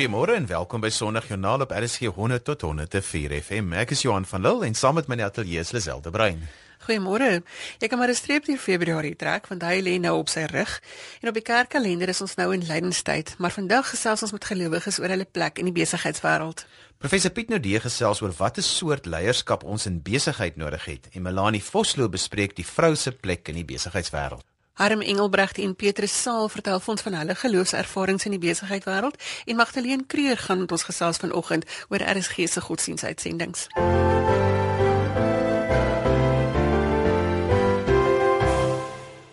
Goeiemôre en welkom by Sondagjoernaal op RSG 100 tot 104 FM. Ek is Johan van Lille en saam met my ateljee is Liselde Brein. Goeiemôre. Jy kan maar 'n streep deur Februarie trek want hy lê nou op sy rug. En op die kerkkalender is ons nou in lydenstyd, maar vandag gesels ons met gelowiges oor hulle plek in die besigheidswêreld. Professor Piet Nodee gesels oor watter soort leierskap ons in besigheid nodig het en Melanie Vosloo bespreek die vrou se plek in die besigheidswêreld. Harm Engelbrecht en Petrus Saal vertel ons van hulle geloofservarings in die besigheidwêreld en Magdalene Kreur gaan met ons gesels vanoggend oor RSG se godsdiensuitsendings.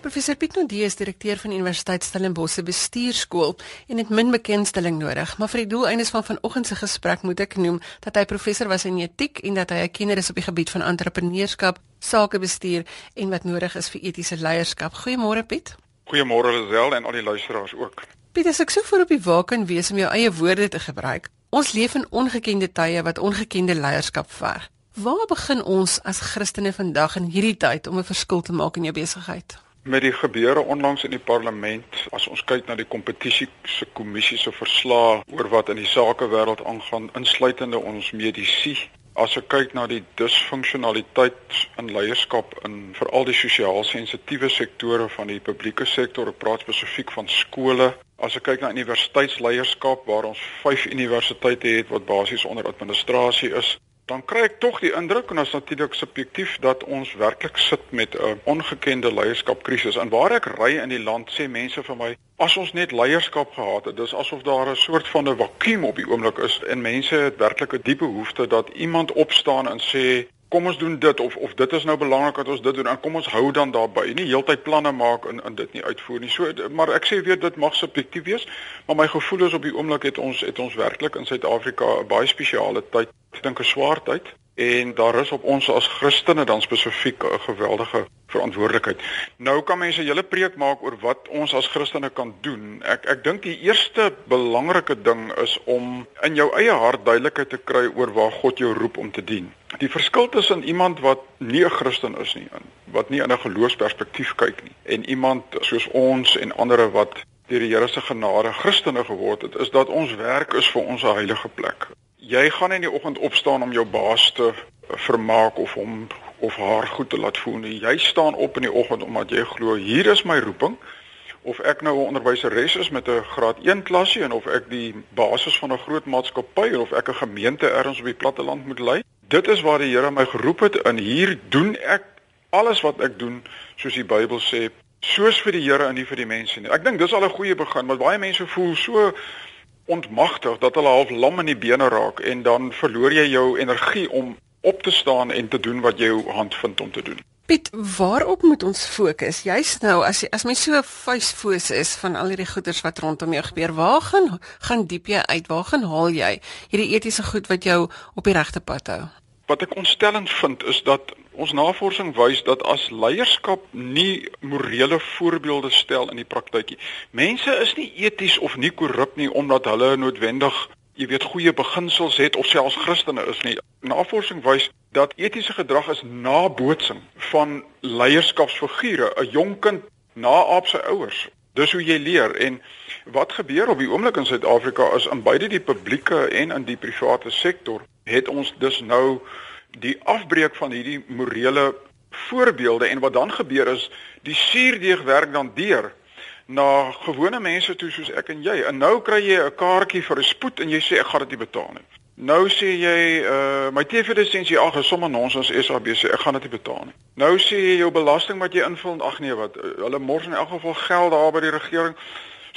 Professor Piet Nodee is direkteur van Universiteit Stellenbosch se bestuurskool en het min bekendstelling nodig, maar vir die doeleindes van vanoggend se gesprek moet ek noem dat hy professor was in etiek en dat hy 'n kenner is op die gebied van entrepreneurskap, sakebestuur en wat nodig is vir etiese leierskap. Goeiemôre Piet. Goeiemôre Lisel en al die luisteraars ook. Piet, as ek so voor op die wa kan wees om jou eie woorde te gebruik. Ons leef in ongekende tye wat ongekende leierskap verg. Waar begin ons as Christene vandag in hierdie tyd om 'n verskil te maak in jou besigheid? Met die gebeure onlangs in die parlement, as ons kyk na die kompetisie se kommissie se verslae oor wat in die sakewêreld aangaan, insluitende ons medisy, as ek kyk na die disfunksionaliteit in leierskap in veral die sosiaal sensitiewe sektore van die publieke sektor, ek praat spesifiek van skole, as ek kyk na universiteitsleierskap waar ons 5 universiteite het wat basies onder administrasie is, dan kry ek tog die indruk en as natuurlik subjektief dat ons werklik sit met 'n ongekende leierskapkrisis. En waar ek ry in die land sê mense vir my, as ons net leierskap gehad het, dis asof daar 'n soort van 'n vakuum op die oomblik is en mense het werklik 'n diepe behoefte dat iemand opstaan en sê kom ons doen dit of of dit is nou belangrik dat ons dit doen. En kom ons hou dan daarby. Nie heeltyd planne maak en en dit nie uitvoer nie. So maar ek sê weer dit mag subjektief wees maar my gevoel is op die oomblik het ons het ons werklik in Suid-Afrika 'n baie spesiale tyd. Dink 'n swaar tyd en daar is op ons as Christene dan spesifiek 'n geweldige verantwoordelikheid. Nou kan mense 'n hele preek maak oor wat ons as Christene kan doen. Ek ek dink die eerste belangrike ding is om in jou eie hart duidelikheid te kry oor waar God jou roep om te dien. Die verskil tussen iemand wat nie 'n Christen is nie, wat nie in 'n geloofsperspektief kyk nie, en iemand soos ons en ander wat deur die Here se genade Christene geword het, is dat ons werk is vir ons 'n heilige plek jy gaan in die oggend opstaan om jou baas te vermaak of hom of haar goed te laat voel nie. Jy staan op in die oggend omdat jy glo hier is my roeping of ek nou 'n onderwyseres is met 'n graad 1 klasie en of ek die basis van 'n groot maatskappy of ek 'n gemeente ergens op die platteland moet lei. Dit is waar die Here my geroep het en hier doen ek alles wat ek doen soos die Bybel sê, soos vir die Here en nie vir die mense nie. Ek dink dis al 'n goeie begin, want baie mense voel so ontmagtig dat hulle half lam in die bene raak en dan verloor jy jou energie om op te staan en te doen wat jy jou hand vind om te doen. Piet, waarop moet ons fokus? Jy's nou as as mens so vuisfoos is van al hierdie goeders wat rondom jou gebeur, waar gaan gaan diep jy uit? Waar gaan haal jy hierdie etiese goed wat jou op die regte pad hou? Wat ek ontstellend vind is dat ons navorsing wys dat as leierskap nie morele voorbeelde stel in die praktyk nie. Mense is nie eties of nie korrup nie omdat hulle noodwendig, jy weet, goeie beginsels het of selfs Christene is nie. Navorsing wys dat etiese gedrag is nabootsing van leierskapsfigure, 'n jong kind naaap sy ouers. Dis hoe jy leer en wat gebeur op die oomblik in Suid-Afrika is in beide die publieke en in die private sektor het ons dus nou die afbreek van hierdie morele voorbeelde en wat dan gebeur is die suurdeeg werk dan deur na gewone mense toe soos ek en jy en nou kry jy 'n kaartjie vir 'n spoed en jy sê ek gaan dit nie betaal nie. Nou sê jy uh my TV-lisensie ag is sommer nonsens SABC ek gaan dit nie betaal nie. Nou sê jy jou belasting wat jy invul ag nee wat uh, hulle mors in elk geval geld daar by die regering.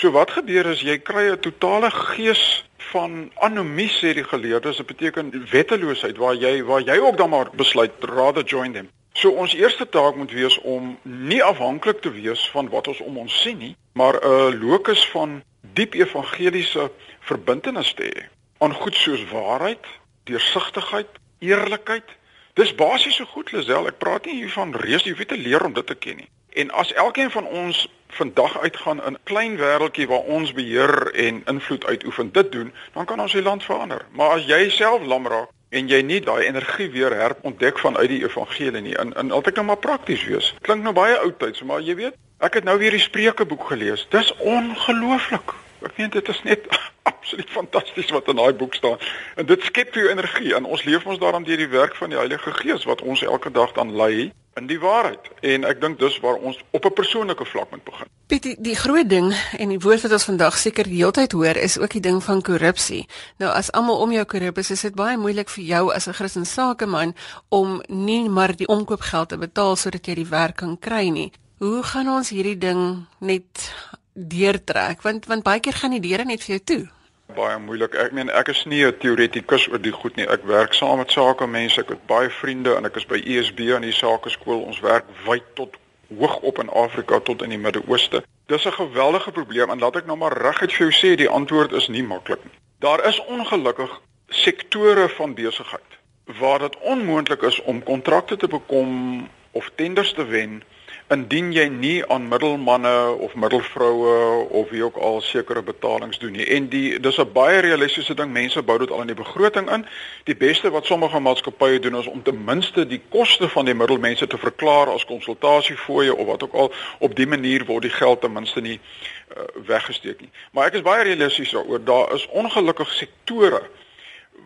So wat gebeur is jy kry 'n totale gees van anomie sê die geleerdes, dit beteken wetteloosheid waar jy waar jy ook dan maar besluit rather join them. So ons eerste taak moet wees om nie afhanklik te wees van wat ons om ons sien nie, maar 'n locus van diep evangeliese verbintenis te hê aan goed soos waarheid, deursigtigheid, eerlikheid. Dis basiese goed, Lisel. Ek praat nie hier van reus, jy weet te leer om dit te ken nie. En as elkeen van ons vandag uitgaan in 'n klein wêreltjie waar ons beheer en invloed uitoefen dit doen, dan kan ons die land verander. Maar as jy self lam raak en jy nie daai energie weer herontdek vanuit die evangelie nie, in in altyd nou maar prakties wees. Klink nou baie oudtyds, maar jy weet, ek het nou weer die Spreukeboek gelees. Dis ongelooflik. Ek meen dit is net absoluut fantasties wat in daai boek staan. En dit skep vir jou energie en ons leef ons daarom deur die werk van die Heilige Gees wat ons elke dag dan lei in die waarheid. En ek dink dis waar ons op 'n persoonlike vlak moet begin. Piet, die, die groot ding en die woord wat ons vandag seker die hele tyd hoor is ook die ding van korrupsie. Nou as almal om jou korrup is, is dit baie moeilik vir jou as 'n Christen sakeman om nie maar die omkoopgeld te betaal sodat jy die werk kan kry nie. Hoe gaan ons hierdie ding net deurtrek? Want want baie keer gaan die deure net vir jou toe baie moeilik. Ek meen ek is nie 'n teoretikus oor die goed nie. Ek werk saam met sakemense. Ek het baie vriende en ek is by ESB aan die sakeskool. Ons werk wyd tot hoog op in Afrika tot in die Midde-Ooste. Dis 'n geweldige probleem en laat ek nou maar reguit vir jou sê die antwoord is nie maklik nie. Daar is ongelukkig sektore van besigheid waar dit onmoontlik is om kontrakte te bekom of tenders te wen indien jy nie aan middelmanne of middelvroue of wie ook al sekere betalings doen nie. En die dis 'n baie realistiese ding. Mense bou dit al in die begroting in. Die beste wat sommige maatskappye doen is om ten minste die koste van die middelmense te verklaar as konsultasiefooie of wat ook al. Op dië manier word die geld ten minste nie uh, weggesteek nie. Maar ek is baie realisties daaroor. Daar is ongelukkig sektore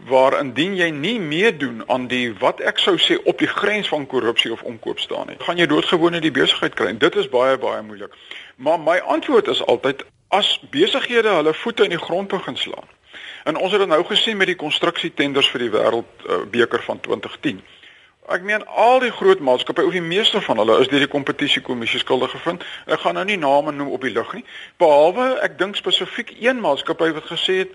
waar indien jy nie meedoen aan die wat ek sou sê op die grens van korrupsie of omkoop staan nie, gaan jy doodgewoon in die besigheid kry. Dit is baie baie moeilik. Maar my antwoord is altyd as besighede hulle voete in die grond begin slaan. En ons het dit nou gesien met die konstruksietenders vir die wêreld uh, beker van 2010. Ek meen al die groot maatskappye, of die meeste van hulle is deur die kompetisiekommissie skuldig gevind. Ek gaan nou nie name noem op die lug nie, behalwe ek dink spesifiek een maatskappy wat gesê het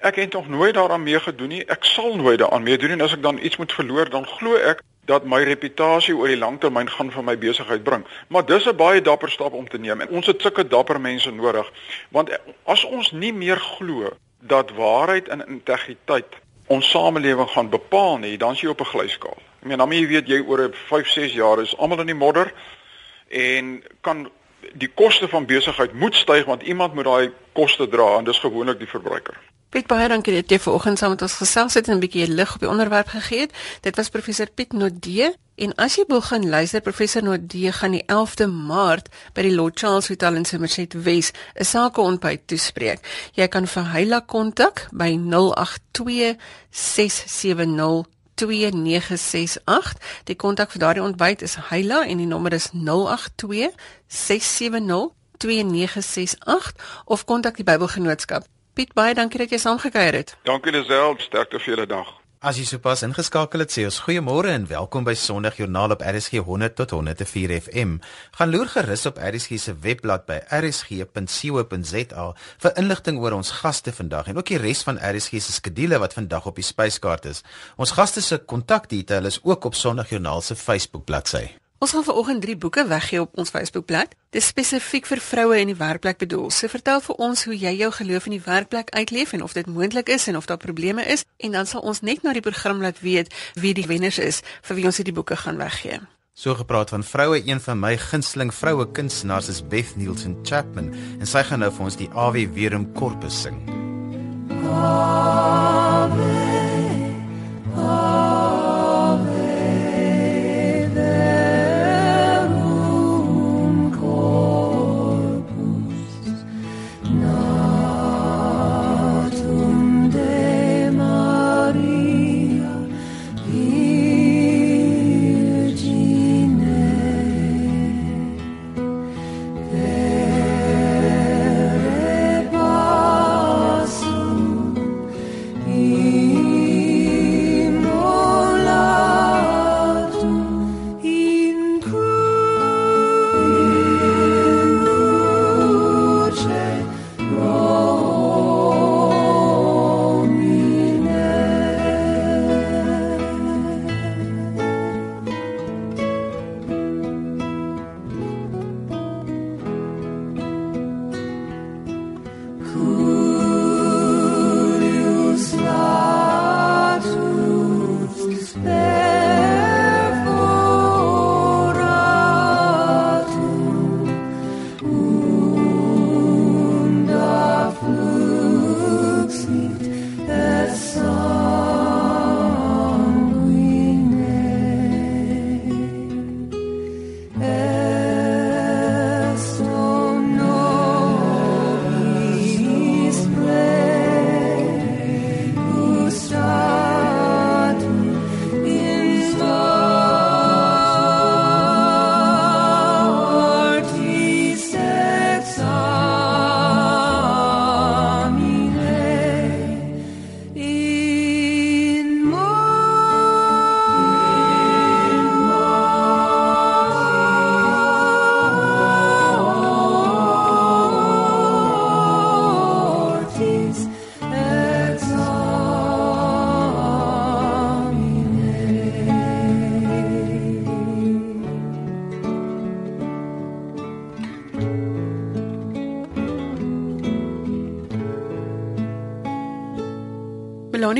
Ek het nog nooit daaraan meegedoen nie. Ek sal nooit daaraan meedoen en as ek dan iets moet verloor, dan glo ek dat my reputasie oor die langtermyn gaan vir my besigheid bring. Maar dis 'n baie dapper stap om te neem en ons het sulke dapper mense nodig. Want as ons nie meer glo dat waarheid en integriteit ons samelewing gaan bepaal nie, dan is jy op 'n glyskaal. Ek meen, dan moet jy weet jy oor 5, 6 jaar is almal in die modder en kan die koste van besigheid moet styg want iemand moet daai koste dra en dis gewoonlik die verbruiker. Piet baie dankie dat jy vanoggend saam met ons gesels het en 'n bietjie lig op die onderwerp gegee het. Dit was professor Piet Nodee en as jy begin luister professor Nodee gaan die 11de Maart by die Lord Charles Hotel in Somerset West 'n sakeontbyt toespreek. Jy kan vir Hyla kontak by 082 670 2968. Die kontak vir daardie ontbyt is Hyla en die nommer is 082 670 2968 of kontak die Bybelgenootskap Piet, baie dankie dat jy saamgekuier het. Dankie Lisel, sterkte vir julle dag. As jy sopas ingeskakel het, sê ons goeiemôre en welkom by Sondag Joernaal op RSG 100 tot 104 FM. Gaan loer gerus op RSG se webblad by rsg.co.za vir inligting oor ons gaste vandag en ook die res van RSG se skedules wat vandag op die spyskaart is. Ons gaste se kontakdetail is ook op Sondag Joernaal se Facebook bladsy. Ons gaan vanoggend drie boeke weggee op ons Facebookblad. Dit is spesifiek vir vroue in die werkplek bedoel. So vertel vir ons hoe jy jou geloof in die werkplek uitleef en of dit moontlik is en of daar probleme is en dan sal ons net na die program laat weet wie die wenners is vir wie ons hierdie boeke gaan weggee. So gepraat van vroue, een van my gunsteling vroue kunstenaars is Beth Nielsen Chapman en sy gaan nou vir ons die Ave Verum Corpus sing. Ave,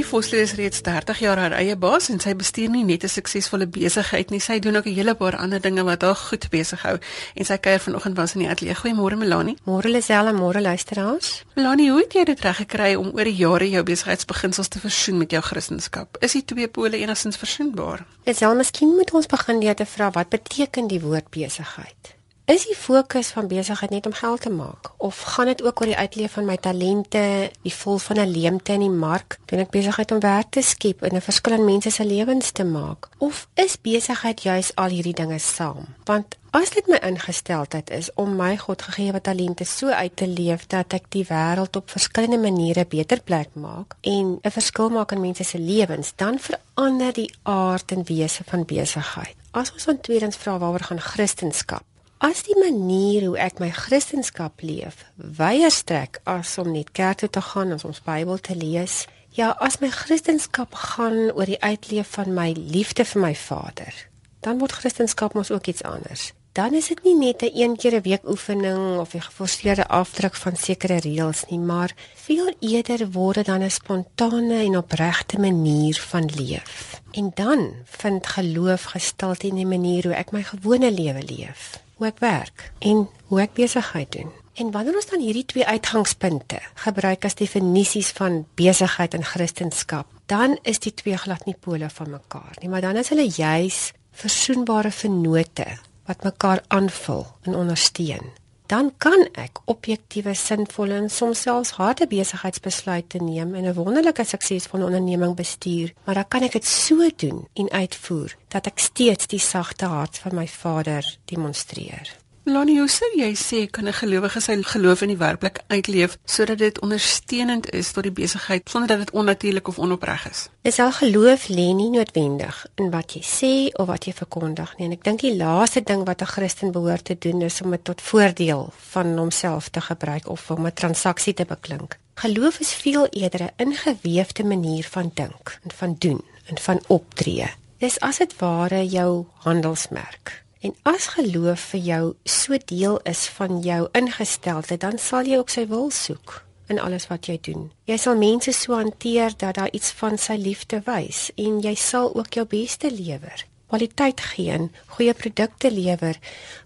Vosloo is reeds 30 jaar haar eie baas en sy bestuur nie net 'n suksesvolle besigheid nie, sy doen ook 'n hele paar ander dinge wat haar goed besig hou. En sy kuier vanoggend was in die ateljee. Goeiemôre Melanie. Môre Lisel en môre luisteraars. Melanie, hoe het jy dit reg gekry om oor die jare jou besigheidsbeginsels te versoen met jou Christendom? Is die twee pole enigstens versoenbaar? Lisel, miskien moet ons begin deur te vra wat beteken die woord besigheid? Is die fokus van besigheid net om geld te maak of gaan dit ook oor die uitleef van my talente, die vol van 'n leemte in die mark? Doen ek besigheid om werk te skep en 'n verskil in mense se lewens te maak? Of is besigheid juis al hierdie dinge saam? Want as dit my ingesteldheid is om my Godgegewe talente so uit te leef dat ek die wêreld op verskillende maniere beter plek maak en 'n verskil maak in mense se lewens, dan verander die aard en wese van besigheid. As ons dan tweedens vra waaroor gaan Christendom? As die manier hoe ek my Christendom leef weier strek as om net kerk toe te gaan en ons Bybel te lees, ja, as my Christendom gaan oor die uitleef van my liefde vir my Vader, dan word Christendom mos ook iets anders. Dan is dit nie net 'n een keer 'n week oefening of 'n geforseerde afdruk van sekere reëls nie, maar veel eerder word dit dan 'n spontane en opregte manier van leef. En dan vind geloof gestalte in die manier hoe ek my gewone lewe leef hoe ek werk en hoe ek besigheid doen. En wanneer ons dan hierdie twee uitgangspunte gebruik as definisies van besigheid en kristendom, dan is die twee glad nie pole van mekaar nie, maar dan is hulle juis versoenbare vennote wat mekaar aanvul en ondersteun dan kan ek objektiewe, sinvolle en soms selfs harde besigheidsbesluite neem en 'n wonderlike suksesvolle onderneming bestuur, maar dan kan ek dit so doen en uitvoer dat ek steeds die sagte hart van my Vader demonstreer. Lani, hoe sou jy sê kan 'n gelowige sy geloof in die werklik uitleef sodat dit ondersteunend is tot die besigheid sonder dat dit onnatuurlik of onopreg is? Is al geloof lê nie noodwendig in wat jy sê of wat jy verkondig nie. En ek dink die laaste ding wat 'n Christen behoort te doen is om dit tot voordeel van homself te gebruik of om 'n transaksie te beklink. Geloof is veel eerder 'n ingeweefde manier van dink en van doen en van optree. Dis as dit ware jou handelsmerk. En as geloof vir jou so deel is van jou ingesteldheid, dan sal jy ook sy wil soek in alles wat jy doen. Jy sal mense so hanteer dat daar iets van sy liefde wys en jy sal ook jou beste lewer. Kwaliteit gee en goeie produkte lewer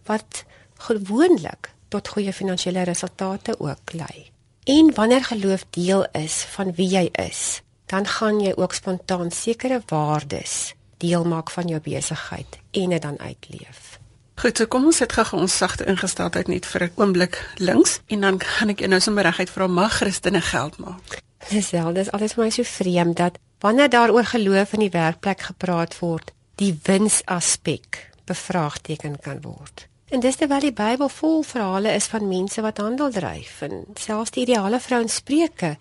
wat gewoonlik tot goeie finansiële resultate ook lei. En wanneer geloof deel is van wie jy is, dan gaan jy ook spontaan sekere waardes deel maak van jou besigheid en dit dan uitleef. Goed, so kom ons sit gou ons sagte ingesteldheid net vir 'n oomblik links en dan gaan ek nou sommer reguit vra mag Christene geld maak. Dis wel, dis alles vir my so vreemd dat wanneer daaroor geloof in die werkplek gepraat word, die winsaspek bevraagteken kan word. En dis terwyl die Bybel vol verhale is van mense wat handel dryf en selfs die ideale vrou in Spreuke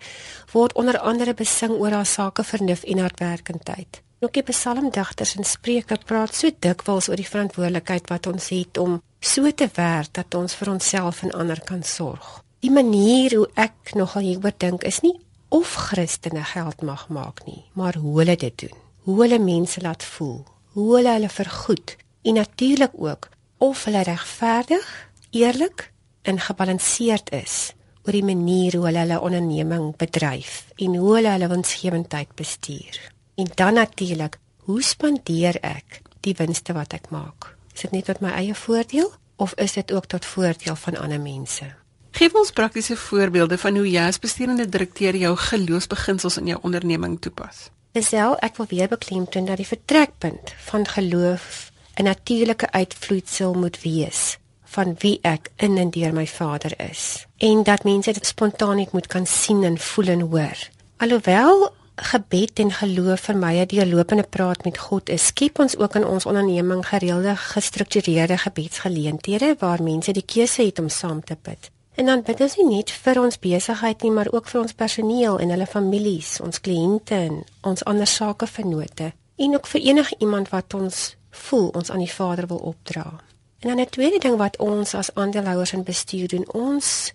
word onder andere besing oor haar sake vernuf en hardwerkendheid. Ook die psalmdigters en spreuke praat so dikwels oor die verantwoordelikheid wat ons het om so te werk dat ons vir onsself en ander kan sorg. Die manier hoe ek nogal hieroor dink is nie of Christene geld mag maak nie, maar hoe hulle dit doen. Hoe hulle mense laat voel, hoe hulle hulle vergoed en natuurlik ook of hulle regverdig, eerlik en gebalanseerd is oor die manier hoe hulle hulle onderneming bedryf en hoe hulle hulle winsgewendheid bestuur. En dan natuurlik, hoe spandeer ek die winste wat ek maak? Is dit net tot my eie voordeel of is dit ook tot voordeel van ander mense? Geef ons praktiese voorbeelde van hoe jy as bestuurende direkteur jou geloofsbeginsels in jou onderneming toepas. Disel, ek wil weer beklemtoon dat die vertrekpunt van geloof 'n natuurlike uitvloeisel moet wees van wie ek in en deur my Vader is en dat mense dit spontaan moet kan sien en voel en hoor. Alhoewel gebed en geloof vir my 'n deurlopende praat met God is, skep ons ook in ons onderneming gereelde gestruktureerde gebedsgeleenthede waar mense die keuse het om saam te bid. En dan bid ons nie net vir ons besigheid nie, maar ook vir ons personeel en hulle families, ons kliënte en ons ander sakevennote en ook vir enige iemand wat ons voel ons aan die Vader wil opdra. En dan 'n tweede ding wat ons as aandeelhouers en bestuur doen, ons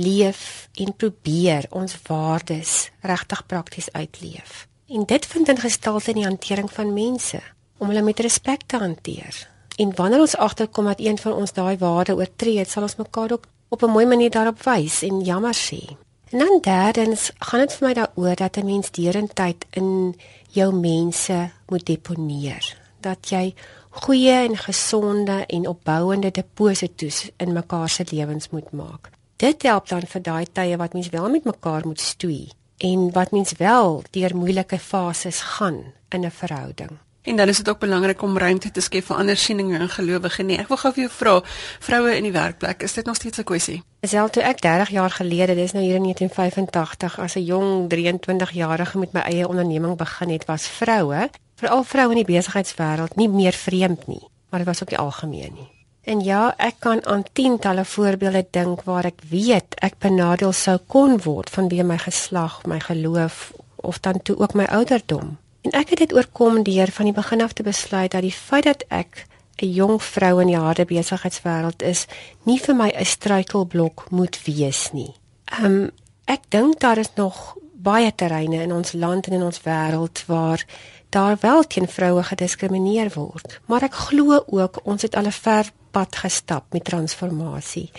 leef en probeer ons waardes regtig prakties uitleef. En dit vind in gestalte in die hantering van mense om hulle met respek te hanteer. En wanneer ons agterkom dat een van ons daai waarde oortree, sal ons mekaar ook op 'n mooi manier daarop wys en jammer sê. En dan derdens gaan dit vir my daaroor dat 'n mens deurentyd in jou mense moet deponeer. Dat jy goeie en gesonde en opbouende deposito's in mekaar se lewens moet maak. Dit help dan vir daai tye wat mens wel met mekaar moet stoei en wat mens wel deur moeilike fases gaan in 'n verhouding. En dan is dit ook belangrik om ruimte te skep vir ander sieninge en gelowige nie. Ek wil gou vir jou vra, vroue in die werkplek, is dit nog steeds 'n kwessie? Selfs toe ek 30 jaar gelede, dis nou hier in 1985, as 'n jong 23-jarige met my eie onderneming begin het, was vroue, veral vroue in die besigheidswêreld, nie meer vreemd nie, maar dit was ook nie algemeen nie. En ja, ek kan aan tientalle voorbeelde dink waar ek weet ek benadeel sou kon word vanweë my geslag, my geloof of dan toe ook my ouderdom. En ek het dit oorkom deur van die begin af te besluit dat die feit dat ek 'n jong vrou in die harde besigheidswêreld is, nie vir my 'n struikelblok moet wees nie. Ehm um, ek dink daar is nog baie terreine in ons land en in ons wêreld waar daar wel teen vroue gediskrimineer word, maar ek glo ook ons het al 'n ver pad gestap met transformasie.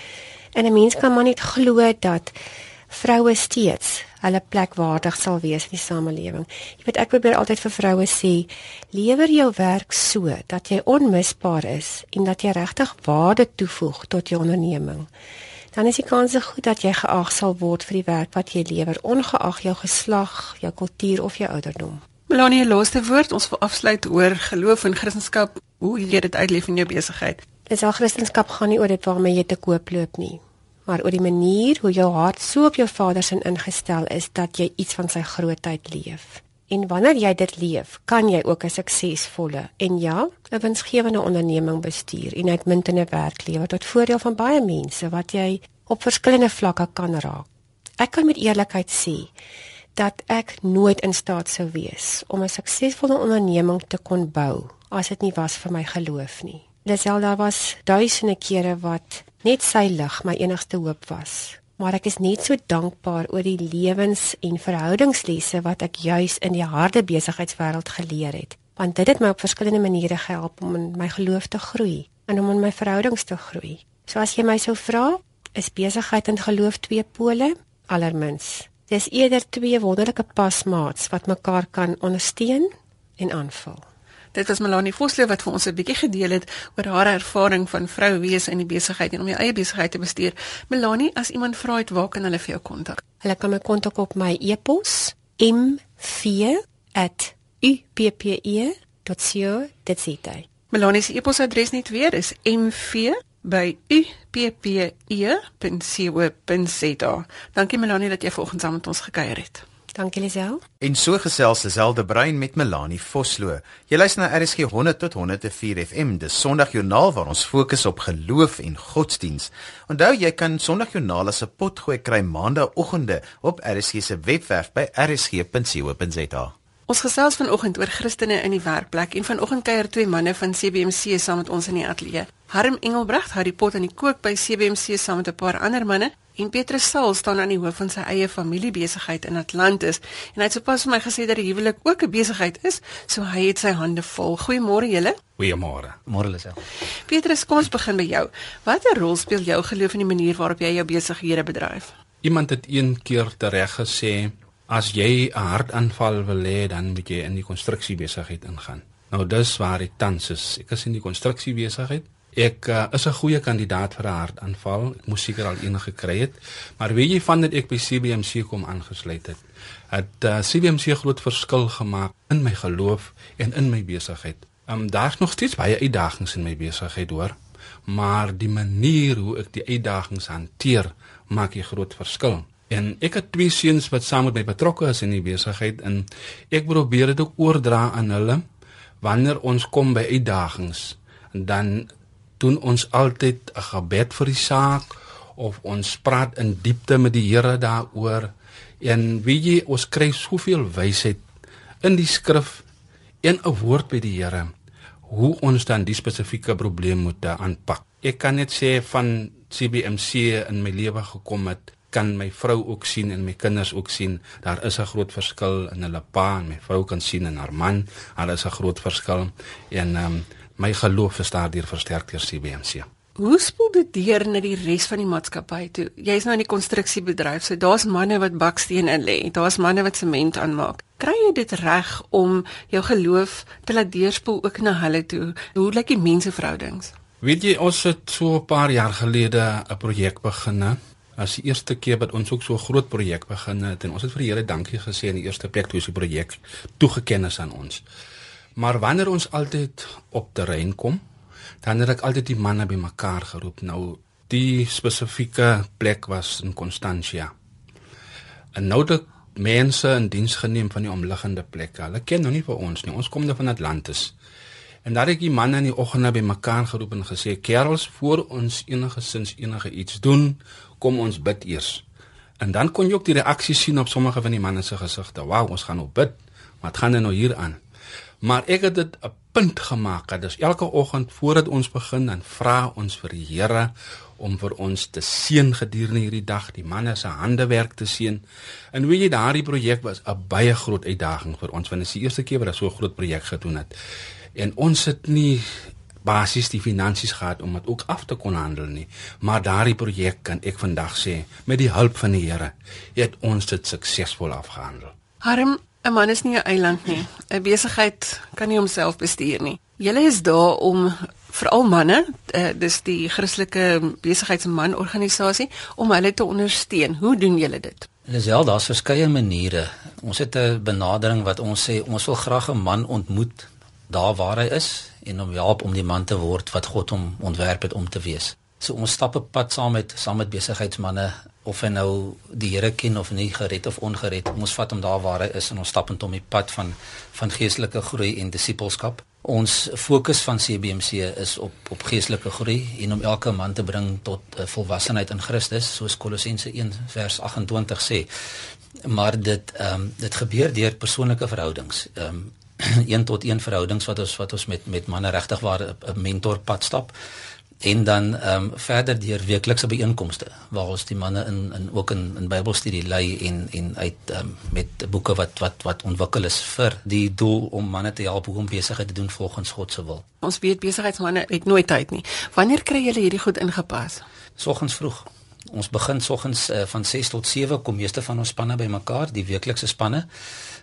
En 'n mens kan maar net glo dat vroue steeds hulle plek waardig sal wees in die samelewing. Jy weet ek probeer altyd vir vroue sê, lewer jou werk so dat jy onmisbaar is en dat jy regtig waarde toevoeg tot jou onderneming. Dan is die kans goed dat jy geag sal word vir die werk wat jy lewer, ongeag jou geslag, jou kultuur of jou ouderdom. Melanie, laaste woord, ons wil afsluit oor geloof en Christendom. Hoe jy dit uitleef in jou besigheid. Dis al Christendom gaan nie oor dit waarmee jy te koop loop nie maar oor die manier hoe jou hart so op jou Vader se ingestel is dat jy iets van sy grootheid leef. En wanneer jy dit leef, kan jy ook 'n suksesvolle en ja, 'n winsgewende onderneming bestuur en uitmuntende werk lewer tot voordeel van baie mense wat jy op verskillende vlakke kan raak. Ek kan met eerlikheid sê dat ek nooit in staat sou wees om 'n suksesvolle onderneming te kon bou as dit nie was vir my geloof nie. Lisel daar was duisende kere wat net sy lig my enigste hoop was. Maar ek is net so dankbaar oor die lewens- en verhoudingslesse wat ek juis in die harde besigheidswêreld geleer het, want dit het my op verskillende maniere gehelp om in my geloof te groei en om in my verhoudings te groei. So as jy my sou vra, is besigheid en geloof twee pole? Allermins. Dis eerder twee wonderlike pasmaats wat mekaar kan ondersteun en aanvul. Dit was Melanie Vosloo wat vir ons 'n bietjie gedeel het oor haar ervaring van vrou wees in die besigheid en om jou eie besigheid te bestuur. Melanie, as iemand vra het waar kan hulle vir jou kontak? Hulle kan my kontak op my e-pos m4@uppe.co.za. Melanie se e-posadres net weer is mv@uppe.co.za. Dankie Melanie dat jy vanoggend saam met ons gekuier het. Dankie Lisel. En so gesels Lisel de Bruin met Melanie Vosloo. Jy luister na RSG 100 tot 104 FM, die Sondagjoernaal waar ons fokus op geloof en godsdiens. Onthou jy kan Sondagjoernaal as 'n potgooi kry maandagooggende op RSG se webwerf by rsg.co.za. Ons gesels vanoggend oor Christene in die werkplek en vanoggend kuier twee manne van CBMC saam met ons in die ateljee. Harm Engelbregt hou die pot aan die kook by CBMC saam met 'n paar ander manne En Petrus Saul staan aan die hoof van sy eie familiebesigheid in Atlantis en hy het sopas vir my gesê dat die huwelik ook 'n besigheid is, so hy het sy hande vol. Goeiemôre julle. Goeiemôre. Môre Lisel. Petrus, kom ons begin by jou. Watter rol speel jou geloof in die manier waarop jy jou besighede bedryf? Iemand het een keer tereg gesê as jy 'n hartaanval wil hê, dan moet jy in die konstruksiebesigheid ingaan. Nou dis waar dit tans is. Ek is in die konstruksiebesigheid Ek uh, is 'n goeie kandidaat vir 'n hartaanval. Ek moes seker al een gekry het. Maar weet jy van dit ek by CBMC kom aangesluit het. Het uh, CBMC groot verskil gemaak in my geloof en in my besigheid. Um daar's nog steeds baie uitdagings in my besigheid hoor, maar die manier hoe ek die uitdagings hanteer, maak 'n groot verskil. En ek het twee seuns wat saam met my betrokke is in die besigheid en ek probeer dit ook oordra aan hulle wanneer ons kom by uitdagings dan doen ons altyd 'n gebed vir die saak of ons praat in diepte met die Here daaroor en wie jy ons kry soveel wysheid in die skrif en 'n woord by die Here hoe ons dan die spesifieke probleem moet aanpak. Ek kan net sê van CBMC in my lewe gekom het kan my vrou ook sien en my kinders ook sien daar is 'n groot verskil in hulle pa en my vrou kan sien in haar man daar is 'n groot verskil en um, my geloof is daardeur versterk deur CBMC. Hoe spoel dit deur na die res van die maatskappy toe? Jy's nou in die konstruksiebedryf, so daar's manne wat baksteen in lê, daar's manne wat sement aanmaak. Kry jy dit reg om jou geloof te laat deurspoel ook na hulle toe? Hoe lyk die menseverhoudings? Weet jy ons het so 'n paar jaar gelede 'n projek begin. As die eerste keer wat ons ook so 'n groot projek begin het en ons het vir die Here dankie gesê in die eerste plek toe die projek toegeken is aan ons. Maar wanneer ons altyd op terrein kom, dan het ek altyd die manne bymekaar geroep. Nou die spesifieke plek was in Constantia. En nou dat mense in diens geneem van die omliggende plekke. Hulle ken nou nie vir ons nie. Ons kom nou van Atlantis. En daar het die manne in die oggende bymekaar geroep en gesê: "Kerels, voor ons enige sins enige iets doen, kom ons bid eers." En dan kon jy ook die reaksie sien op sommige van die manne se gesigte. "Wow, ons gaan nou bid. Wat gaan nou hier aan?" Maar ek het dit 'n punt gemaak dat dis elke oggend voordat ons begin dan vra ons vir die Here om vir ons te seën gedurende hierdie dag, die manne se handewerk te seën. En weet jy daardie projek was 'n baie groot uitdaging vir ons want dit is die eerste keer wat ons so 'n groot projek gedoen het. En ons het nie basies die finansies gehad om dit ook af te kon handel nie. Maar daardie projek kan ek vandag sê met die hulp van die Here het ons dit suksesvol afgehandel. Harm, 'n man is nie 'n eiland nie. 'n Besigheid kan nie homself bestuur nie. Julle is daar om veral manne, uh, dis die Christelike besigheidsman organisasie om hulle te ondersteun. Hoe doen julle dit? Lisel, daar's verskeie maniere. Ons het 'n benadering wat ons sê ons wil graag 'n man ontmoet daar waar hy is en hom help om die man te word wat God hom ontwerp het om te wees. So ons stap 'n pad saam met saam met besigheidsmense of hy nou die Here ken of nie gered of ongered ons vat hom daar waar hy is en ons stap met hom die pad van van geestelike groei en disippelskap. Ons fokus van CBMC is op op geestelike groei en om elke man te bring tot uh, volwassenheid in Christus soos Kolossense 1 vers 28 sê. Maar dit ehm um, dit gebeur deur persoonlike verhoudings. Ehm um, een tot een verhoudings wat ons wat ons met met manne regtig waar 'n mentor pad stap en dan ehm um, verder deur weeklikse byeenkomste waar ons die manne in in ook in in Bybelstudie lei en en uit ehm um, met boeke wat wat wat ontwikkel is vir die doel om manne te help om besigheid te doen volgens God se wil. Ons weet besigheidsmanne het nooit tyd nie. Wanneer kry julle hierdie goed ingepas? Soggens vroeg. Ons begin soggens uh, van 6 tot 7 kom meeste van ons spanne bymekaar, die weeklikse spanne.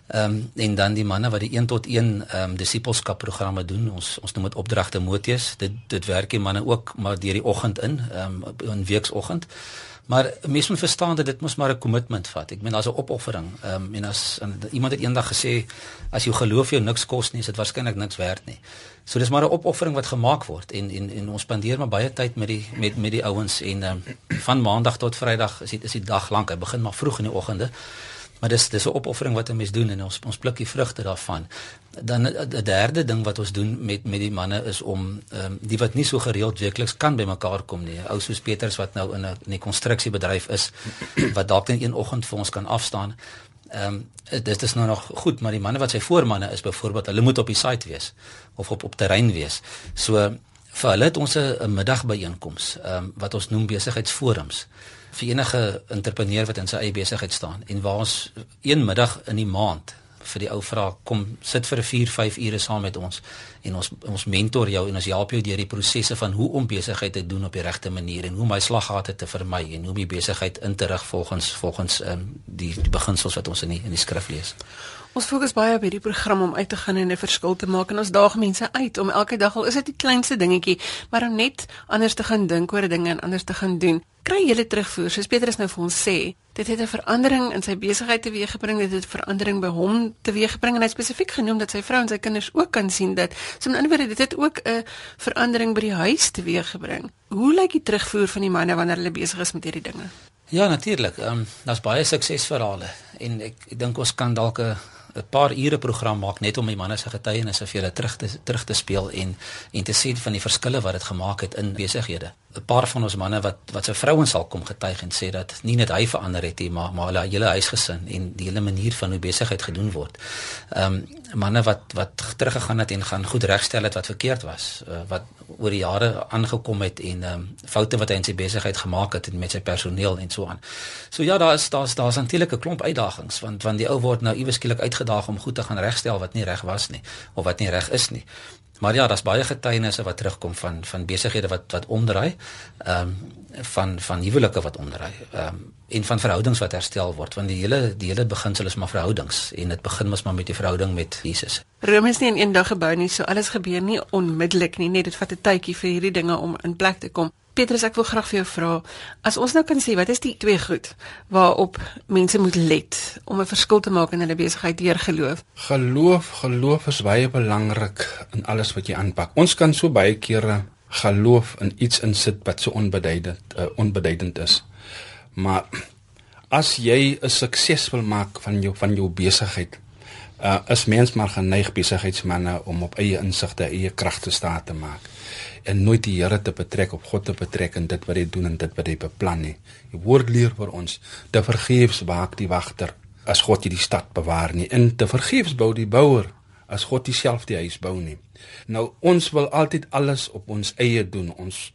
Ehm um, en dan die manne wat die 1 tot 1 ehm um, disipelskap programme doen. Ons ons noem dit opdragte Motius. Dit dit werk die manne ook maar deur die oggend in, ehm um, in weeksoggend. Maar mense moet verstaan dat dit mos maar 'n kommitment vat. Ek meen daar's 'n opoffering. Ehm um, en as en iemand het eendag gesê as jou geloof jou niks kos nie, is dit waarskynlik niks werd nie. So dis maar 'n opoffering wat gemaak word en en en ons spandeer maar baie tyd met die met met die ouens en ehm um, van maandag tot vrydag is dit is die dag lank. Hy begin maar vroeg in die oggende. Maar dis dis 'n opoffering wat 'n mens doen en ons ons pluk die vrugte daarvan. Dan 'n derde ding wat ons doen met met die manne is om ehm um, die wat nie so gereeld weekliks kan bymekaar kom nie. Ou soos Peters wat nou in 'n in die konstruksiebedryf is wat dalk net een oggend vir ons kan afstaan. Ehm um, dit is nou nog goed, maar die manne wat sy voormanne is byvoorbeeld, hulle moet op die site wees of op op terrein wees. So vir hulle het ons 'n middagbyeenkoms ehm um, wat ons noem besigheidsforums vir enige entrepreneur wat in sy eie besigheid staan en waar ons een middag in die maand vir die ou vra kom sit vir 'n 4 5 ure saam met ons en ons ons mentor jou en ons help jou deur die prosesse van hoe om besigheid te doen op die regte manier en hoe my slaggate te vermy en hoe om die besigheid in te rig volgens volgens um, die, die beginsels wat ons in die, in die skrif lees. Ons fokus baie op hierdie program om uit te gaan en 'n verskil te maak en ons daag mense uit om elke dag al is dit die kleinste dingetjie, maar om net anders te gaan dink oor dinge en anders te gaan doen. Kry julle terugvoer, soos Petrus nou vir ons sê, dit het 'n verandering in sy besigheid teweeggebring, dit het 'n verandering by hom teweeggebring en hy spesifiek genoem dat sy vrou en sy kinders ook kan sien dat so 'n ander woorde dit het ook 'n verandering by die huis teweeggebring. Hoe lyk die terugvoer van die manne wanneer hulle besig is met hierdie dinge? Ja, natuurlik. Ehm um, daar's baie suksesverhale en ek, ek dink ons kan dalk 'n 'n paar ure program maak net om my manne se getuienisse vir julle terug te terug te speel en en te sien van die verskille wat dit gemaak het in besighede. 'n Paar van ons manne wat wat se vrouens sal kom getuig en sê dat nie net hy verander het nie, maar maar hulle hele huisgesin en die hele manier van hoe besigheid gedoen word. Ehm um, manne wat wat teruggegaan het en gaan goed regstel het wat verkeerd was, uh, wat oor die jare aangekom het en ehm um, foute wat hy in sy besigheid gemaak het met sy personeel en so aan. So ja, daar is daar's daar's natuurlik 'n klomp uitdagings want want die ou word nou iewes skielik uitgedaag om goed te gaan regstel wat nie reg was nie of wat nie reg is nie. Maar ja, daar's baie getuienisse wat terugkom van van besighede wat wat omdraai. Ehm um, van van huwelike wat omdraai. Ehm um, en van verhoudings wat herstel word want die hele die hele beginsel is maar verhoudings en dit begin mos maar met die verhouding met Jesus. Rome is nie in een dag gebou nie, so alles gebeur nie onmiddellik nie, net dit vat 'n tydjie vir hierdie dinge om in plek te kom. Petrus, ek wil graag vir jou vra, as ons nou kan sê wat is die twee goed waarop mense moet let om 'n verskil te maak in hulle besigheid deur geloof? Geloof, geloof is baie belangrik in alles wat jy aanpak. Ons kan so baie kere geloof in iets insit wat so onbeduidend uh, onbeduidend is. Maar as jy 'n sukses wil maak van jou van jou besigheid, uh, is mens maar geneig besigheidsmense om op eie insigte, eie kragte staat te maak en nooit die Here te betrek op God te betrek in dit wat hy doen en dit wat hy beplan nie. Die woord leer vir ons te vergeefs waak die wagter as God die stad bewaar nie en te vergeefs bou die bouer as God dieself die huis bou nie. Nou ons wil altyd alles op ons eie doen. Ons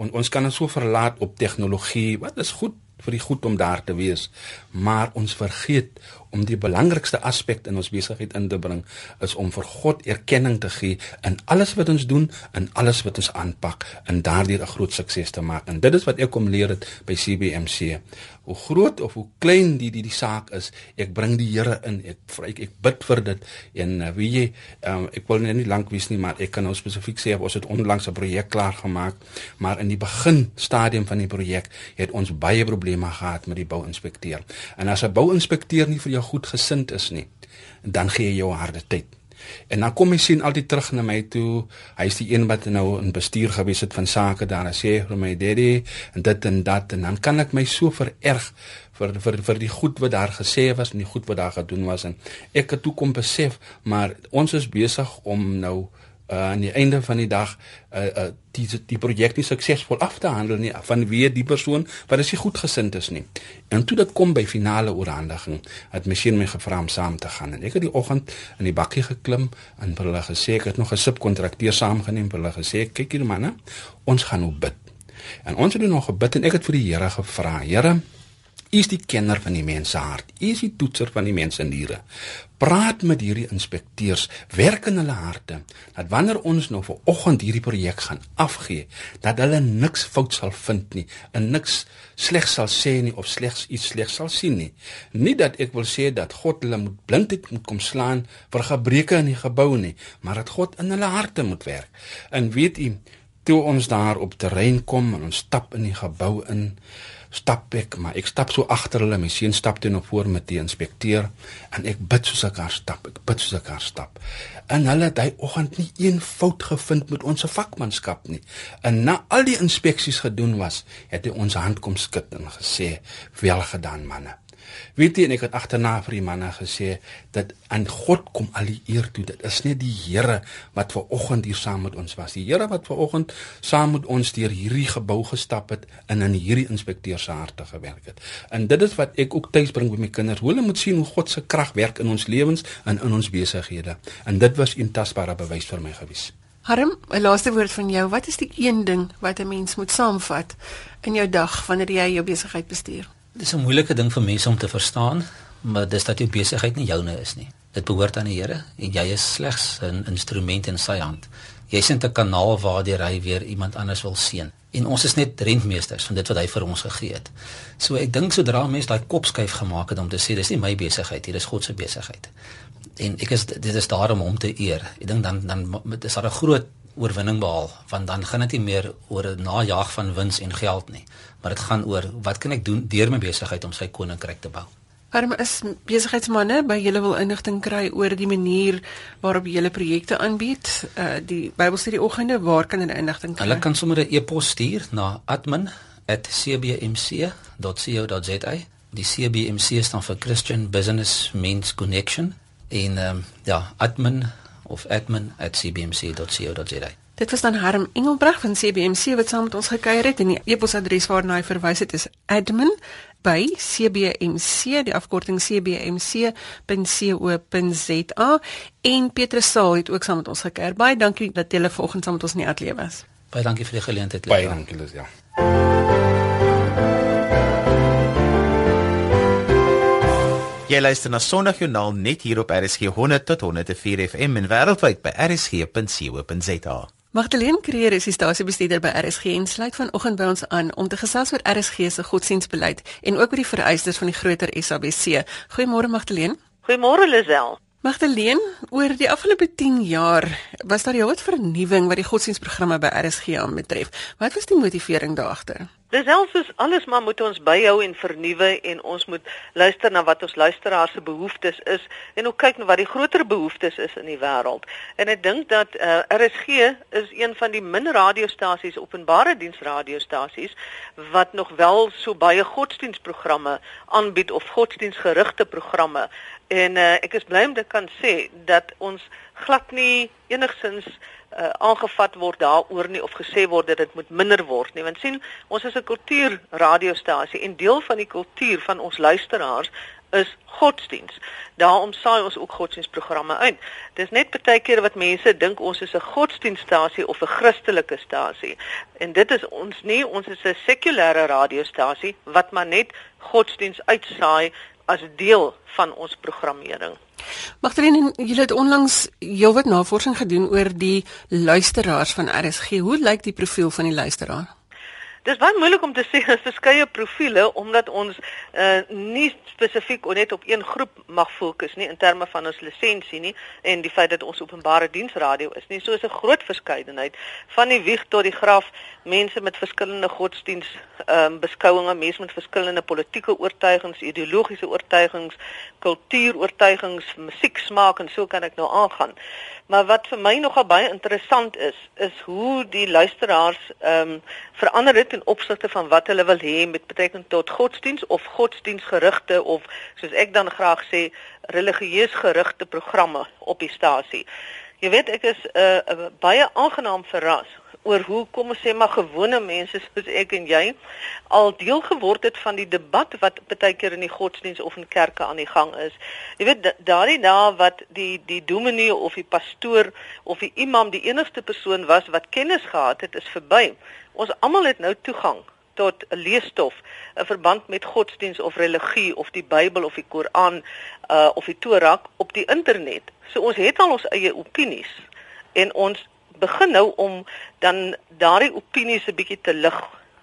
on, ons kan ons so verlaat op tegnologie. Wat is goed vir die goed om daar te wees, maar ons vergeet om die belangrikste aspek in ons besigheid in te bring is om vir God erkenning te gee in alles wat ons doen en alles wat ons aanpak en daardeur 'n groot sukses te maak. En dit is wat ek kom leer het by CBMC. Hoe groot of hoe klein die die die saak is, ek bring die Here in. Ek ek, ek bid vir dit en uh, weet jy, um, ek wil net nie lank wees nie, maar ek kan nou spesifiek sê ons het onlangs 'n projek klaar gemaak, maar in die begin stadium van die projek het ons baie probleme gehad met die bouinspekteur. En as 'n bouinspekteur nie vir jou goed gesind is nie, dan gee jy jou harde tyd. En dan kom hy sien altyd terug na my toe. Hy is die een wat nou in bestuur gewees het van sake daar. Hy sê vir my daddy en dit en dat en dan kan ek my so vererg vir vir vir die goed wat daar gesê was en die goed wat daar gedoen was en ek het toe kom besef maar ons is besig om nou uh, aan die einde van die dag uh, uh, die die projek nie suksesvol af te handel nie van wie die persoon wat is nie goed gesind is nie. En toe dit kom by finale oorhandiging, het masjien my gevra om saam te gaan en ek het die oggend in die bakkie geklim en vir hulle gesê ek het nog 'n subkontrakteur saamgeneem vir hulle gesê kyk hier manne, ons gaan nou bid. En ons het nog gebid en ek het vir die Here gevra, Here, U is die kenner van die mens se hart. U is die toetser van die mens se niere. Praat met hierdie inspekteurs, werk in hulle harte. Dat wanneer ons nou vir oggend hierdie projek gaan afgee, dat hulle niks fout sal vind nie, en niks slegs sal sê nie of slegs iets slegs sal sien nie. Nie dat ek wil sê dat God hulle moet blindheid moet kom slaan vir gebreke in die gebou nie, maar dat God in hulle harte moet werk. En weet u, toe ons daar op terrein kom en ons stap in die gebou in, stap ek, maar ek stap so agter hulle, my seun stap teen op voor met die inspekteur en ek bid soos ek haar stap, ek bid soos ek haar stap. En hulle het hy oggend nie een fout gevind met ons vakmanskap nie. En na al die inspeksies gedoen was, het hy ons hand kom skud en gesê, "Wel gedaan, manne." Weet jy en ek het agterna vir die manne gesê dat aan God kom al die eer toe. Dit is nie die Here wat ver oggend hier saam met ons was. Die Here wat ver oggend saam met ons deur hierdie gebou gestap het en in hierdie inspekteur se harte gewerk het. En dit is wat ek ook tuis bring met my kinders. Hulle moet sien hoe God se krag werk in ons lewens en in ons besighede. En dit was 'n tasbare bewys vir my gewees. Harm, 'n laaste woord van jou. Wat is die een ding wat 'n mens moet saamvat in jou dag wanneer jy jou besigheid bestuur? Dis 'n moeilike ding vir mense om te verstaan, maar dis dat jou besigheid nie joune is nie. Dit behoort aan die Here en jy is slegs 'n instrument in sy hand. Jy sien 'n kanaal waardeur hy weer iemand anders wil seën. En ons is net rentmeesters van dit wat hy vir ons gegee het. So ek dink sodra mense daai kop skuif gemaak het om te sê dis nie my besigheid hier, dis God se besigheid. En ek is dit is daarom om te eer. Ek dink dan dan is daar 'n groot oorwinning behaal want dan gaan dit nie meer oor 'n najag van wins en geld nie maar dit gaan oor wat kan ek doen deur my besigheid om sy koninkryk te bou. Arm is besigheidsmanne by julle wil inligting kry oor die manier waarop julle projekte aanbied uh, die Bybelstudie oggende waar kan hulle inligting kry? Hulle kan sommer 'n e-pos stuur na admin@cbmc.co.za die CBMC staan vir Christian Business Means Connection en um, ja admin of admin@cbmc.co.za. Dit was dan Harm Engelbreg van CBMC wat saam met ons gekuier het en die e-posadres waarna hy verwys het is admin by cbmc die afkorting cbmc.co.za en Petrus Saal het ook saam met ons gekuier. Baie dankie dat jy vanoggend saam met ons in die ateljee was. Baie dankie vir die geleentheid. Baie dankie Lis, ja. Jy luister na Sondagjoernaal net hier op RSG 100 tot 104 FM en wêreldwyd by rsg.co.za. Magdalene Creer is die stasiebestuurder by RSG en sluit vanoggend by ons aan om te gesels oor RSG se godsdienstbeleid en ook oor die vereistes van die groter SABC. Goeiemôre Magdalene. Goeiemôre Lisel. Magdalene, oor die afgelope 10 jaar was daar heelwat vernuwing wat die godsdienstprogramme by RSG aanbetref. Wat was die motivering daar agter? Dis selfs is alles maar moet ons byhou en vernuwe en ons moet luister na wat ons luisteraars se behoeftes is en ook kyk na wat die groter behoeftes is in die wêreld. En ek dink dat uh, eh, RSG is een van die min radiostasies, openbare diens radiostasies wat nog wel so baie godsdienstprogramme aanbied of godsdienstgerigte programme. En uh, ek is bly om te kan sê dat ons glad nie enigsins uh, aangevat word daaroor nie of gesê word dat dit moet minder word nie want sien ons is 'n kultuurradiostasie en deel van die kultuur van ons luisteraars is godsdiens. Daarom saai ons ook godsdiensprogramme uit. Dis net baie keer wat mense dink ons is 'n godsdienstasie of 'n Christelike stasie. En dit is ons nie, ons is 'n sekulêre radiostasie wat maar net godsdiens uitsaai as deel van ons programmering. Magdalene, jy het onlangs heelwat navorsing gedoen oor die luisteraars van RSG. Hoe lyk die profiel van die luisteraar? Dis baie moeilik om te sê as verskeie profile omdat ons uh, nie spesifiek net op een groep mag fokus nie in terme van ons lisensie nie en die feit dat ons openbare diensradio is nie. So is 'n groot verskeidenheid van die wieg tot die graf, mense met verskillende godsdiens ehm um, beskouinge, mense met verskillende politieke oortuigings, ideologiese oortuigings, kultuuroortuigings, musieksmaak en so kan ek nou aangaan. Maar wat vir my nogal baie interessant is, is hoe die luisteraars ehm um, verander het in opsigte van wat hulle wil hê met betrekking tot godsdiens of godsdiensgerigte of soos ek dan graag sê religieus gerigte programme op die stasie. Jy weet ek is 'n uh, uh, baie aangenaam verras oor hoe kom ons sê maar gewone mense soos ek en jy al deel geword het van die debat wat baie keer in die godsdiens of in kerke aan die gang is. Jy weet daardie dae wat die die dominee of die pastoor of die imam die enigste persoon was wat kennis gehad het, is verby. Ons almal het nou toegang tot 'n leesstof in verband met godsdiens of religie of die Bybel of die Koran uh of die Torah op die internet. So ons het al ons eie opinies en ons begin nou om dan daardie opinies 'n bietjie te lig.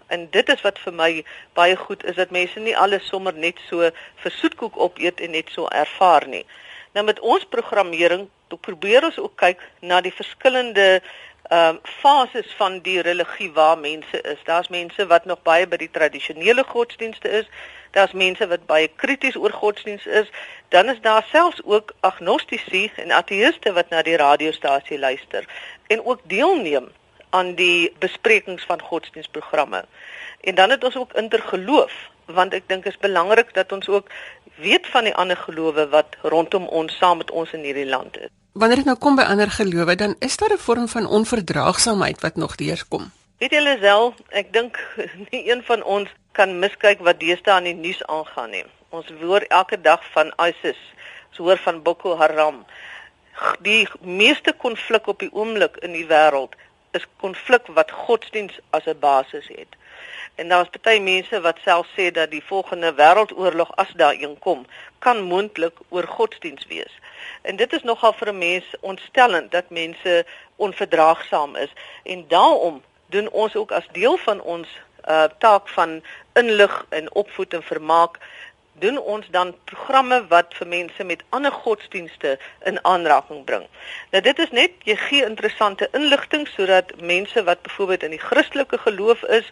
En dit is wat vir my baie goed is dat mense nie alles sommer net so vir soetkoek opeet en net so ervaar nie. Nou met ons programmering probeer ons ook kyk na die verskillende ehm uh, fases van die religie waar mense is. Daar's mense wat nog baie by die tradisionele godsdienste is. Daar's mense wat baie krities oor godsdiens is. Dan is daar selfs ook agnostici en ateïste wat na die radiostasie luister en ook deelneem aan die besprekings van godsdienstprogramme. En dan het ons ook intergeloof want ek dink is belangrik dat ons ook weet van die ander gelowe wat rondom ons saam met ons in hierdie land is wanneer dit nou kom by ander gelowe, dan is daar 'n vorm van onverdraagsaamheid wat nog deurkom. Weet julle self, ek dink nie een van ons kan miskyk wat deesdae in die nuus aangaan nie. Ons hoor elke dag van ISIS, ons hoor van Boko Haram. Die meeste konflik op die oomblik in die wêreld is konflik wat godsdiens as 'n basis het. En daar's baie mense wat self sê dat die volgende wêreldoorlog as daar een kom, kan moontlik oor godsdiens wees. En dit is nogal vir 'n mens ontstellend dat mense onverdraagsaam is en daarom doen ons ook as deel van ons uh, taak van inlig en opvoed en vermaak doen ons dan programme wat vir mense met ander godsdienste in aanraking bring. Nou dit is net jy gee interessante inligting sodat mense wat byvoorbeeld in die Christelike geloof is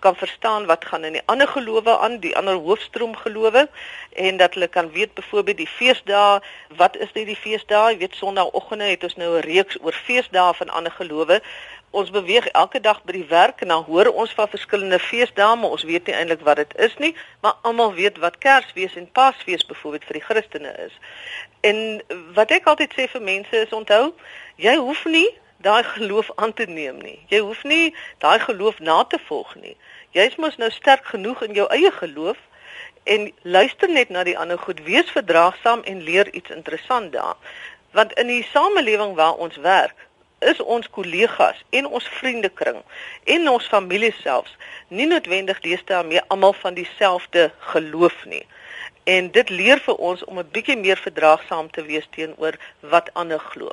kan verstaan wat gaan in die ander gelowe aan, die ander hoofstroom gelowe en dat hulle kan weet byvoorbeeld die feesdae, wat is dit die feesdae? Jy weet Sondagoggende het ons nou 'n reeks oor feesdae van ander gelowe ons beweeg elke dag by die werk en dan hoor ons van verskillende feesdae, maar ons weet nie eintlik wat dit is nie, maar almal weet wat Kersfees en Paasfees byvoorbeeld vir die Christene is. En wat ek altyd sê vir mense is onthou, jy hoef nie daai geloof aan te neem nie. Jy hoef nie daai geloof na te volg nie. Jy's mos nou sterk genoeg in jou eie geloof en luister net na die ander goed, wees verdraagsaam en leer iets interessant daar. Want in die samelewing waar ons werk, is ons kollegas en ons vriendekring en ons familie selfs nie noodwendig deesdae meer almal van dieselfde geloof nie. En dit leer vir ons om 'n bietjie meer verdraagsaam te wees teenoor wat ander glo.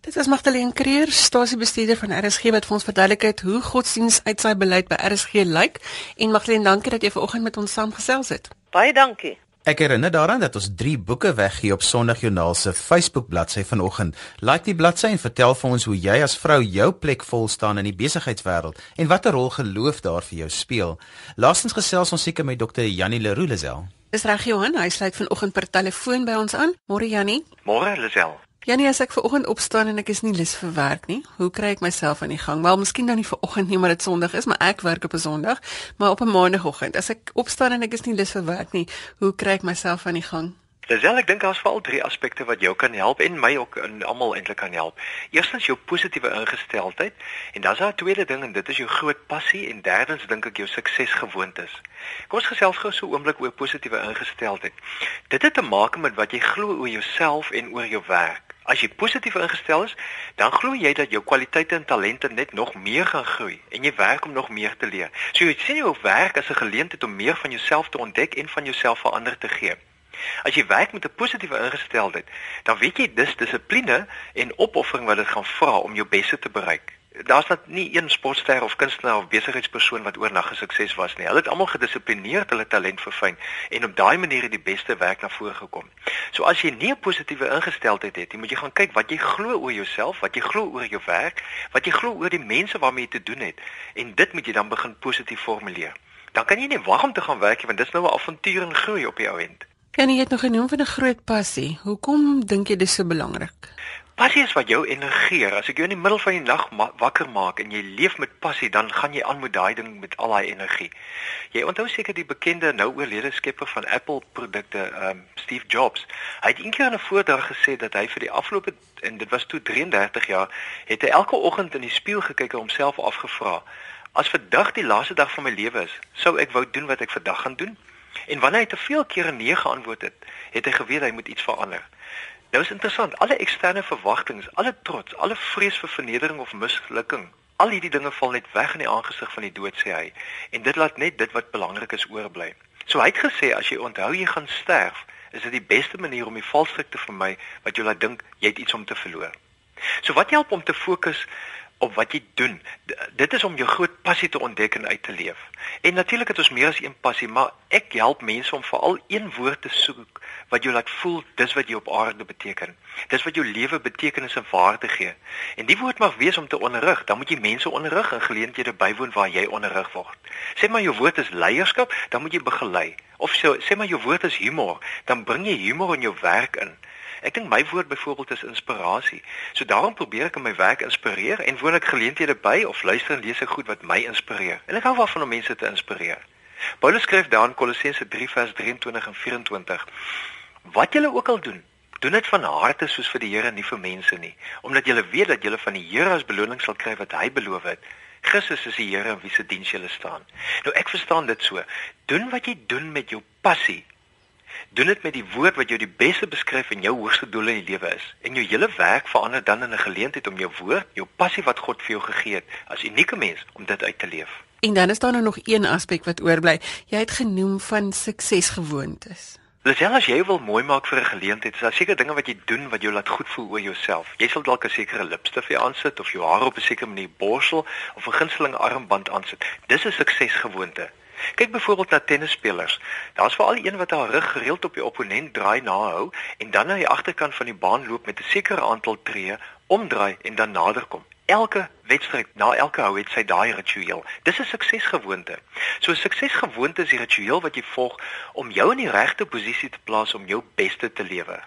Dit is Magdalene Creer, stasiebestuurder van RSG wat vir ons verduidelik het hoe godsdiens uit sy beleid by RSG lyk. En Magdalene, dankie dat jy vanoggend met ons saamgesels het. Baie dankie. Ek herinner daaraan dat ons 3 boeke weggee op Sondagjoernaal se Facebook bladsy vanoggend. Like die bladsy en vertel vir ons hoe jy as vrou jou plek vol staan in die besigheidswêreld en watter rol geloof daar vir jou speel. Laastens gesels ons seker met Dr. Jannie Leroux Lazel. Dis reg Johan, hy sluit vanoggend per telefoon by ons aan. Môre Jannie. Môre Lisel. Jannie, as ek vanoggend opstaan en ek is nie lus vir werk nie, hoe kry ek myself aan die gang? Wel, miskien dan nie vanoggend nie, maar dit Sondag is, maar ek werk op 'n Sondag, maar op 'n Maandagoggend. As ek opstaan en ek is nie lus vir werk nie, hoe kry ek myself aan die gang? Lisel, ek dink daar's veral drie aspekte wat jou kan help en my ook en almal eintlik kan help. Eerstens jou positiewe ingesteldheid en dan is daar 'n tweede ding en dit is jou groot passie en derdens dink ek jou suksesgewoontes. Kom ons gesels gou so 'n oomblik oor positiewe ingesteldheid. Dit het te maak met wat jy glo oor jouself en oor jou werk. As jy positief ingestel is, dan glo jy dat jou kwaliteite en talente net nog meer gaan groei en jy werk om nog meer te leer. So jy sien jou werk as 'n geleentheid om meer van jouself te ontdek en van jouself vir ander te gee. As jy werk met 'n positiewe ingesteldheid, dan weet jy dis dissipline en opoffering wat dit gaan vra om jou beste te bereik. Daar's net nie een sportster of kunstenaar of besigheidspersoon wat oornag gesukses was nie. Hulle het almal gedissiplineerd hulle talent verfyn en op daai manier het die beste werk na vore gekom. So as jy nie 'n positiewe ingesteldheid het nie, moet jy gaan kyk wat jy glo oor jouself, wat jy glo oor jou werk, wat jy glo oor die mense waarmee jy te doen het en dit moet jy dan begin positief formuleer. Dan kan jy nie wag om te gaan werk nie want dis nou 'n avontuur en groei op die ou end. Kan jy dit nog genoem van 'n groot passie? Hoekom dink jy dis so belangrik? Passie is wat jou energieer. As ek jou in die middel van die nag ma wakker maak en jy leef met passie, dan gaan jy aan met daai ding met al daai energie. Jy onthou seker die bekende nou oorlede skepper van Apple produkte, um, Steve Jobs. Hy het eendag in 'n voordrag gesê dat hy vir die afgelope en dit was toe 33 jaar, het hy elke oggend in die spieël gekyk en homself afgevra: "As vandag die laaste dag van my lewe is, sou ek wou doen wat ek vandag gaan doen?" En wanneer hy te veel kere nee geantwoord het, het hy geweet hy moet iets verander. Nou is interessant, alle eksterne verwagtinge, alle trots, alle vrees vir vernedering of mislukking, al hierdie dinge val net weg in die aangesig van die dood sê hy. En dit laat net dit wat belangrik is oorbly. So hy het gesê as jy onthou jy gaan sterf, is dit die beste manier om die valstrik te vermy wat jy laat dink jy het iets om te verloor. So wat help om te fokus op wat jy doen. D dit is om jou groot passie te ontdek en uit te leef. En natuurlik het ons meer as een passie, maar ek help mense om veral een woord te soek wat jou laat voel dis wat jy op aarde beteken. Dis wat jou lewe betekenis en waarde gee. En die woord mag wees om te onderrig. Dan moet jy mense onderrig en geleenthede bywoon waar jy onderrig word. Sê maar jou woord is leierskap, dan moet jy begelei. Of so, sê maar jou woord is humor, dan bring jy humor in jou werk in. Ek dink my woord byvoorbeeld is inspirasie. So daarom probeer ek in my werk inspireer en woon ek geleenthede by of luister en lees ek goed wat my inspireer. En ek hou daarvan om mense te inspireer. Paulus skryf daar in Kolossense 3 vers 23 en 24: Wat julle ook al doen, doen dit van harte soos vir die Here en nie vir mense nie, omdat julle weet dat julle van die Here as beloning sal kry wat hy beloof het. Christus is die Here in wie se diens jy staan. Nou ek verstaan dit so. Doen wat jy doen met jou passie Doen dit met die woord wat jou die beste beskryf en jou hoogste doel in die lewe is. En jou hele werk verander dan in 'n geleentheid om jou woord, jou passie wat God vir jou gegee het, as unieke mens om dit uit te leef. En dan is daar nou nog een aspek wat oorbly. Jy het genoem van suksesgewoontes. Lisel, as jy wil mooi maak vir 'n geleentheid, is daar seker dinge wat jy doen wat jou laat goed voel oor jouself. Jy sal dalk 'n sekere lipstif aansit of jou hare op 'n sekere manier borsel of 'n gunsteling armband aansit. Dis 'n suksesgewoonte. Kyk byvoorbeeld na tennisspelers. Daar's veral een wat haar rug gereeld op die opponent draai na hou en dan na die agterkant van die baan loop met 'n sekere aantal tree, omdraai en dan naderkom. Elke wedstryd, na elke hou het sy daai ritueel. Dis 'n suksesgewoonte. So 'n suksesgewoonte is die ritueel wat jy volg om jou in die regte posisie te plaas om jou beste te lewe.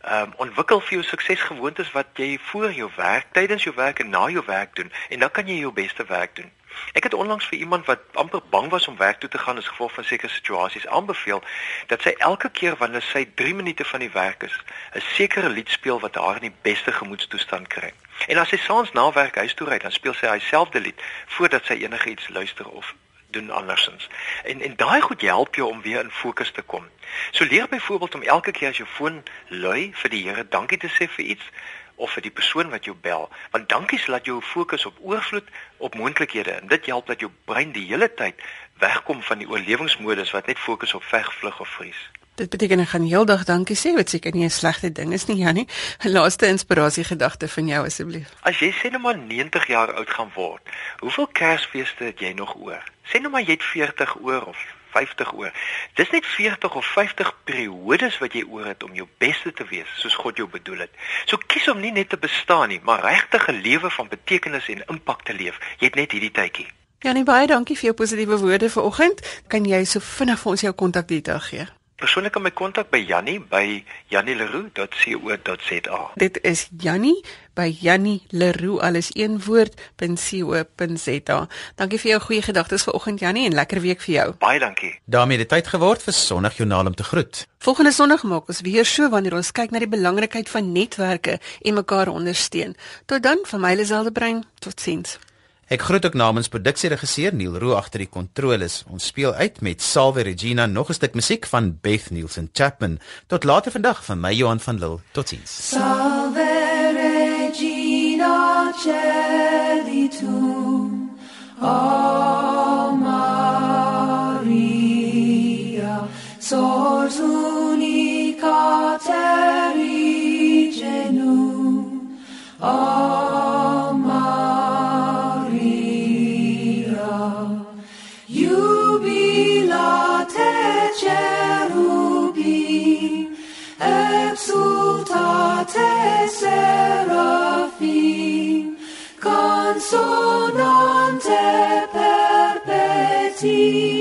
Ehm um, ontwikkel vir jou suksesgewoontes wat jy voor jou werk, tydens jou werk en na jou werk doen en dan kan jy jou beste werk doen. Ek het onlangs vir iemand wat amper bang was om werk toe te gaan as gevolg van sekere situasies aanbeveel dat sy elke keer wanneer sy 3 minute van die werk is, 'n sekere lied speel wat haar in die beste gemoedstoestand kry. En as sy saans na werk huis toe ry, dan speel sy dieselfde lied voordat sy enigiets luister of doen andersins. En en daai goed help jou om weer in fokus te kom. So leer byvoorbeeld om elke keer as jou foon lui vir die Here dankie te sê vir iets of vir die persoon wat jou bel, want dankies laat jou fokus op oorvloed op moontlikhede en dit help dat jou brein die hele tyd wegkom van die oorlewingsmodus wat net fokus op veg, vlug of vries. Dit beteken ek gaan heeldag dankie sê, wat seker nie 'n slegte ding is nie, Jannie. 'n Laaste inspirasie gedagte van jou asseblief. As jy sê net maar 90 jaar oud gaan word, hoeveel Kersfeeste het jy nog oor? Sê net maar jy het 40 oor of 50 oor. Dis net 40 of 50 periodes wat jy oor het om jou beste te wees, soos God jou bedoel het. So kies om nie net te bestaan nie, maar regtig 'n lewe van betekenis en impak te leef. Jy het net hierdie tydjie. Jannie, baie dankie vir jou positiewe woorde vanoggend. Kan jy so vinnig vir ons jou kontakdetail gee? Persoonlik kan my kontak by Jannie by jannieleroux.co.za. Dit is Jannie by jannieleroux alles een woord.co.za. Dankie vir jou goeie gedagtes vanoggend Jannie en lekker week vir jou. Baie dankie. daarmee dit tyd geword vir Sondagjoernaal om te groet. Volgende Sondag maak ons weer so wanneer ons kyk na die belangrikheid van netwerke en mekaar ondersteun. Tot dan van my Liselde Brein. Totsiens. Ek groet ook namens produksieregisseur Neil Roo agter die kontroles. Ons speel uit met Salve Regina nog 'n stuk musiek van Beth Nielsen Chapman. Tot later vandag van my Johan van Lille. Totsiens. Salve celitum o oh, Maria sors unica teri genum o oh, Maria jubila te exultate se sonante perpetuum.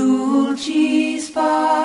dolci spa